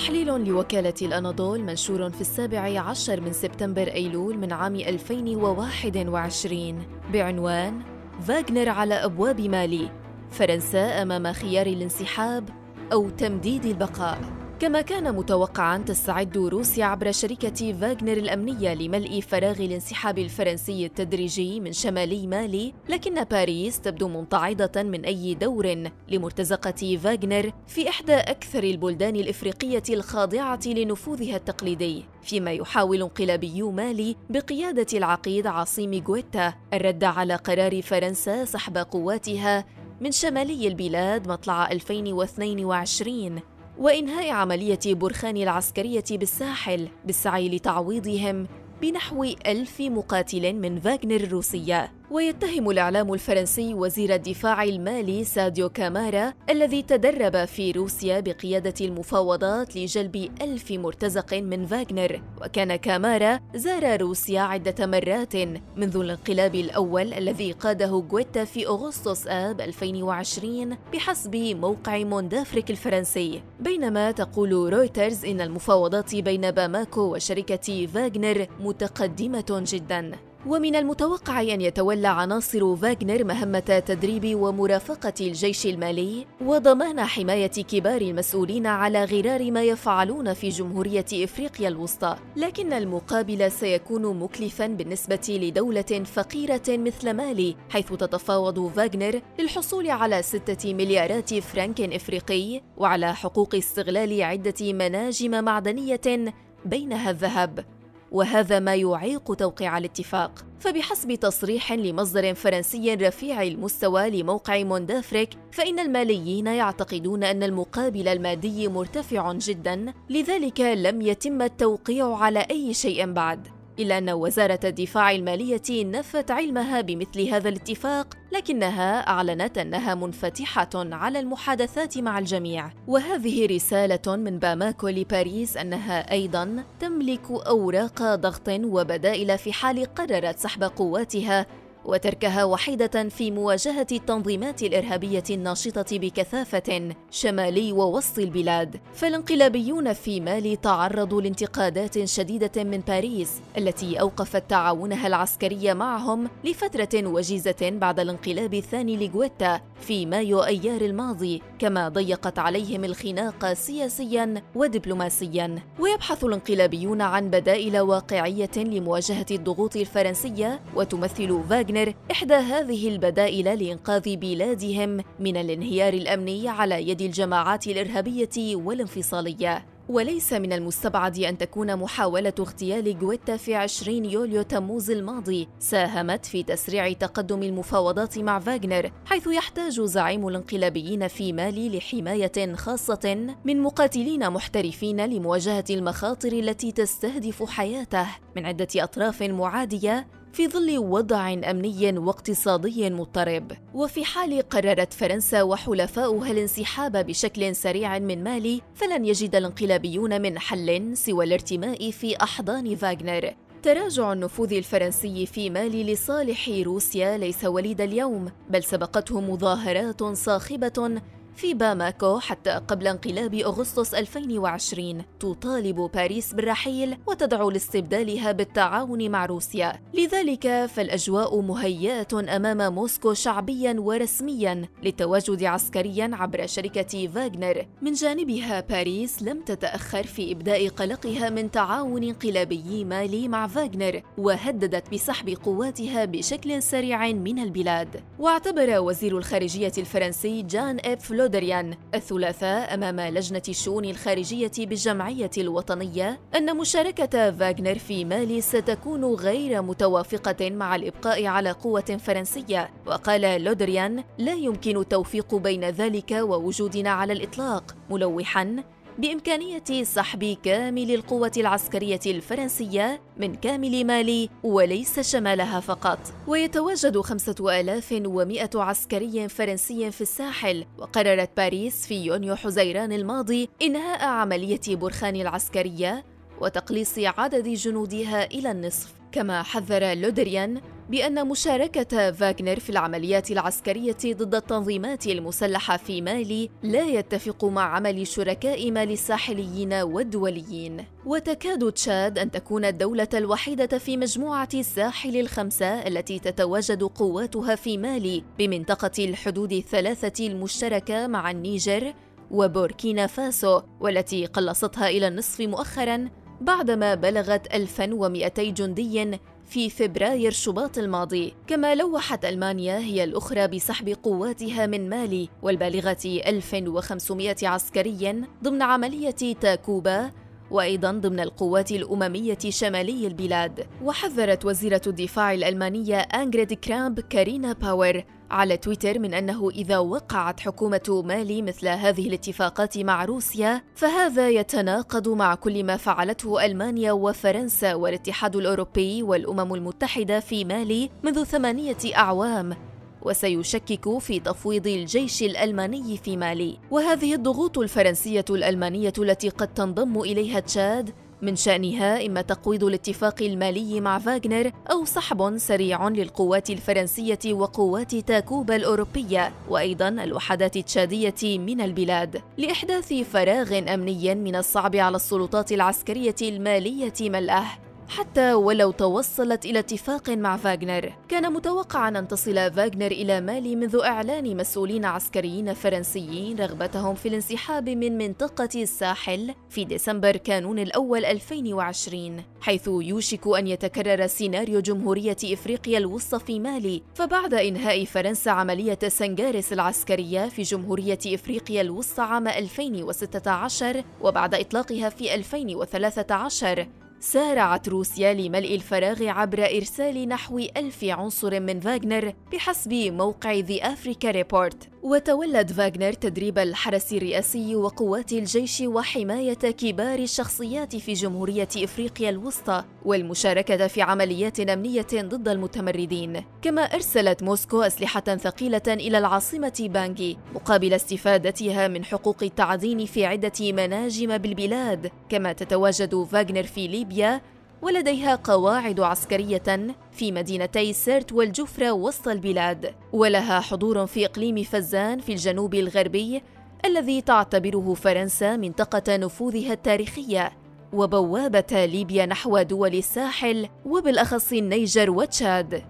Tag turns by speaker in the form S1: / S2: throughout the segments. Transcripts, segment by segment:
S1: تحليل لوكالة الأناضول منشور في السابع عشر من سبتمبر أيلول من عام 2021 بعنوان فاغنر على أبواب مالي فرنسا أمام خيار الانسحاب أو تمديد البقاء. كما كان متوقعا تستعد روسيا عبر شركة فاغنر الأمنية لملء فراغ الانسحاب الفرنسي التدريجي من شمالي مالي لكن باريس تبدو ممتعضة من أي دور لمرتزقة فاغنر في إحدى أكثر البلدان الإفريقية الخاضعة لنفوذها التقليدي فيما يحاول انقلابيو مالي بقيادة العقيد عاصيم غويتا الرد على قرار فرنسا سحب قواتها من شمالي البلاد مطلع 2022 وإنهاء عملية برخان العسكرية بالساحل بالسعي لتعويضهم بنحو ألف مقاتل من فاغنر الروسية. ويتهم الإعلام الفرنسي وزير الدفاع المالي ساديو كامارا الذي تدرب في روسيا بقيادة المفاوضات لجلب ألف مرتزق من فاغنر. وكان كامارا زار روسيا عدة مرات منذ الانقلاب الأول الذي قاده غويتا في أغسطس آب 2020 بحسب موقع موندافريك الفرنسي. بينما تقول رويترز إن المفاوضات بين باماكو وشركة فاغنر متقدمة جداً. ومن المتوقع أن يتولى عناصر فاغنر مهمة تدريب ومرافقة الجيش المالي وضمان حماية كبار المسؤولين على غرار ما يفعلون في جمهورية إفريقيا الوسطى. لكن المقابل سيكون مكلفا بالنسبة لدولة فقيرة مثل مالي حيث تتفاوض فاغنر للحصول على ستة مليارات فرنك إفريقي وعلى حقوق استغلال عدة مناجم معدنية بينها الذهب. وهذا ما يعيق توقيع الاتفاق. فبحسب تصريح لمصدر فرنسي رفيع المستوى لموقع موندافريك فإن الماليين يعتقدون أن المقابل المادي مرتفع جدا لذلك لم يتم التوقيع على أي شيء بعد. إلا أن وزارة الدفاع المالية نفت علمها بمثل هذا الاتفاق لكنها أعلنت أنها منفتحة على المحادثات مع الجميع. وهذه رسالة من باماكو لباريس أنها أيضا تملك أوراق ضغط وبدائل في حال قررت سحب قواتها وتركها وحيدة في مواجهة التنظيمات الإرهابية الناشطة بكثافة شمالي ووسط البلاد، فالانقلابيون في مالي تعرضوا لانتقادات شديدة من باريس التي أوقفت تعاونها العسكري معهم لفترة وجيزة بعد الانقلاب الثاني لغويتا في مايو أيار الماضي، كما ضيقت عليهم الخناق سياسيا ودبلوماسيا، ويبحث الانقلابيون عن بدائل واقعية لمواجهة الضغوط الفرنسية وتمثل فاغ فاغنر إحدى هذه البدائل لإنقاذ بلادهم من الانهيار الأمني على يد الجماعات الإرهابية والانفصالية. وليس من المستبعد أن تكون محاولة اغتيال غويتا في 20 يوليو تموز الماضي ساهمت في تسريع تقدم المفاوضات مع فاغنر حيث يحتاج زعيم الانقلابيين في مالي لحماية خاصة من مقاتلين محترفين لمواجهة المخاطر التي تستهدف حياته. من عدة أطراف معادية في ظل وضع أمني واقتصادي مضطرب. وفي حال قررت فرنسا وحلفاؤها الانسحاب بشكل سريع من مالي فلن يجد الانقلابيون من حل سوى الارتماء في أحضان فاغنر تراجع النفوذ الفرنسي في مالي لصالح روسيا ليس وليد اليوم بل سبقته مظاهرات صاخبة في باماكو حتى قبل انقلاب أغسطس 2020 تطالب باريس بالرحيل وتدعو لاستبدالها بالتعاون مع روسيا. لذلك فالأجواء مهيئة أمام موسكو شعبيا ورسميا للتواجد عسكريا عبر شركة فاغنر. من جانبها باريس لم تتأخر في إبداء قلقها من تعاون انقلابي مالي مع فاغنر وهددت بسحب قواتها بشكل سريع من البلاد. واعتبر وزير الخارجية الفرنسي جان إيف لودريان الثلاثاء أمام لجنة الشؤون الخارجية بالجمعية الوطنية أن مشاركة فاغنر في مالي ستكون غير متوافقة مع الإبقاء على قوة فرنسية. وقال لودريان لا يمكن التوفيق بين ذلك ووجودنا على الإطلاق. ملوحا بإمكانية سحب كامل القوة العسكرية الفرنسية من كامل مالي وليس شمالها فقط. ويتواجد خمسة آلاف ومائة عسكري فرنسي في الساحل وقررت باريس في يونيو حزيران الماضي إنهاء عملية برخان العسكرية وتقليص عدد جنودها إلى النصف. كما حذر لودريان بأن مشاركة فاغنر في العمليات العسكرية ضد التنظيمات المسلحة في مالي لا يتفق مع عمل شركاء مالي الساحليين والدوليين. وتكاد تشاد أن تكون الدولة الوحيدة في مجموعة الساحل الخمسة التي تتواجد قواتها في مالي بمنطقة الحدود الثلاثة المشتركة مع النيجر وبوركينا فاسو والتي قلصتها إلى النصف مؤخراً بعدما بلغت 1200 جندي في فبراير شباط الماضي كما لوحت ألمانيا هي الأخرى بسحب قواتها من مالي والبالغة 1500 عسكري ضمن عملية تاكوبا وأيضا ضمن القوات الأممية شمالي البلاد. وحذرت وزيرة الدفاع الألمانية أنجريت كرامب كارنباور على تويتر من أنه إذا وقعت حكومة مالي مثل هذه الاتفاقات مع روسيا فهذا يتناقض مع كل ما فعلته ألمانيا وفرنسا والاتحاد الأوروبي والأمم المتحدة في مالي منذ ثمانية أعوام وسيشكك في تفويض الجيش الألماني في مالي. وهذه الضغوط الفرنسية الألمانية التي قد تنضم إليها تشاد من شأنها إما تقويض الاتفاق المالي مع فاغنر أو سحب سريع للقوات الفرنسية وقوات تاكوبا الأوروبية وأيضا الوحدات التشادية من البلاد لإحداث فراغ أمني من الصعب على السلطات العسكرية المالية ملأه. حتى ولو توصلت إلى اتفاق مع فاغنر. كان متوقعا أن تصل فاغنر إلى مالي منذ إعلان مسؤولين عسكريين فرنسيين رغبتهم في الانسحاب من منطقة الساحل في ديسمبر كانون الأول 2020 حيث يوشك أن يتكرر سيناريو جمهورية إفريقيا الوسطى في مالي. فبعد إنهاء فرنسا عملية سنغارس العسكرية في جمهورية إفريقيا الوسطى عام 2016 وبعد إطلاقها في 2013 سارعت روسيا لملء الفراغ عبر إرسال نحو ألف عنصر من فاغنر بحسب موقع The Africa Report وتولت فاغنر تدريب الحرس الرئاسي وقوات الجيش وحماية كبار الشخصيات في جمهورية إفريقيا الوسطى والمشاركة في عمليات أمنية ضد المتمردين. كما أرسلت موسكو أسلحة ثقيلة إلى العاصمة بانجي مقابل استفادتها من حقوق التعدين في عدة مناجم بالبلاد. كما تتواجد فاغنر في ليبيا ولديها قواعد عسكرية في مدينتي سرت والجفرة وسط البلاد ولها حضور في إقليم فزان في الجنوب الغربي الذي تعتبره فرنسا منطقة نفوذها التاريخية وبوابة ليبيا نحو دول الساحل وبالأخص النيجر وتشاد.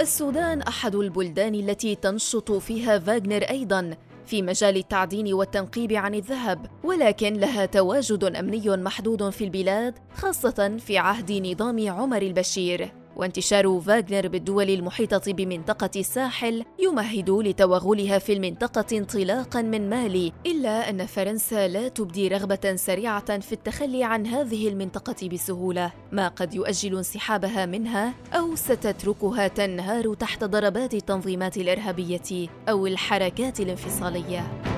S1: السودان أحد البلدان التي تنشط فيها فاغنر أيضاً في مجال التعدين والتنقيب عن الذهب ولكن لها تواجد أمني محدود في البلاد خاصة في عهد نظام عمر البشير. وانتشار فاغنر بالدول المحيطة بمنطقة الساحل يمهد لتوغلها في المنطقة انطلاقا من مالي إلا أن فرنسا لا تبدي رغبة سريعة في التخلي عن هذه المنطقة بسهولة ما قد يؤجل انسحابها منها أو ستتركها تنهار تحت ضربات التنظيمات الإرهابية أو الحركات الانفصالية.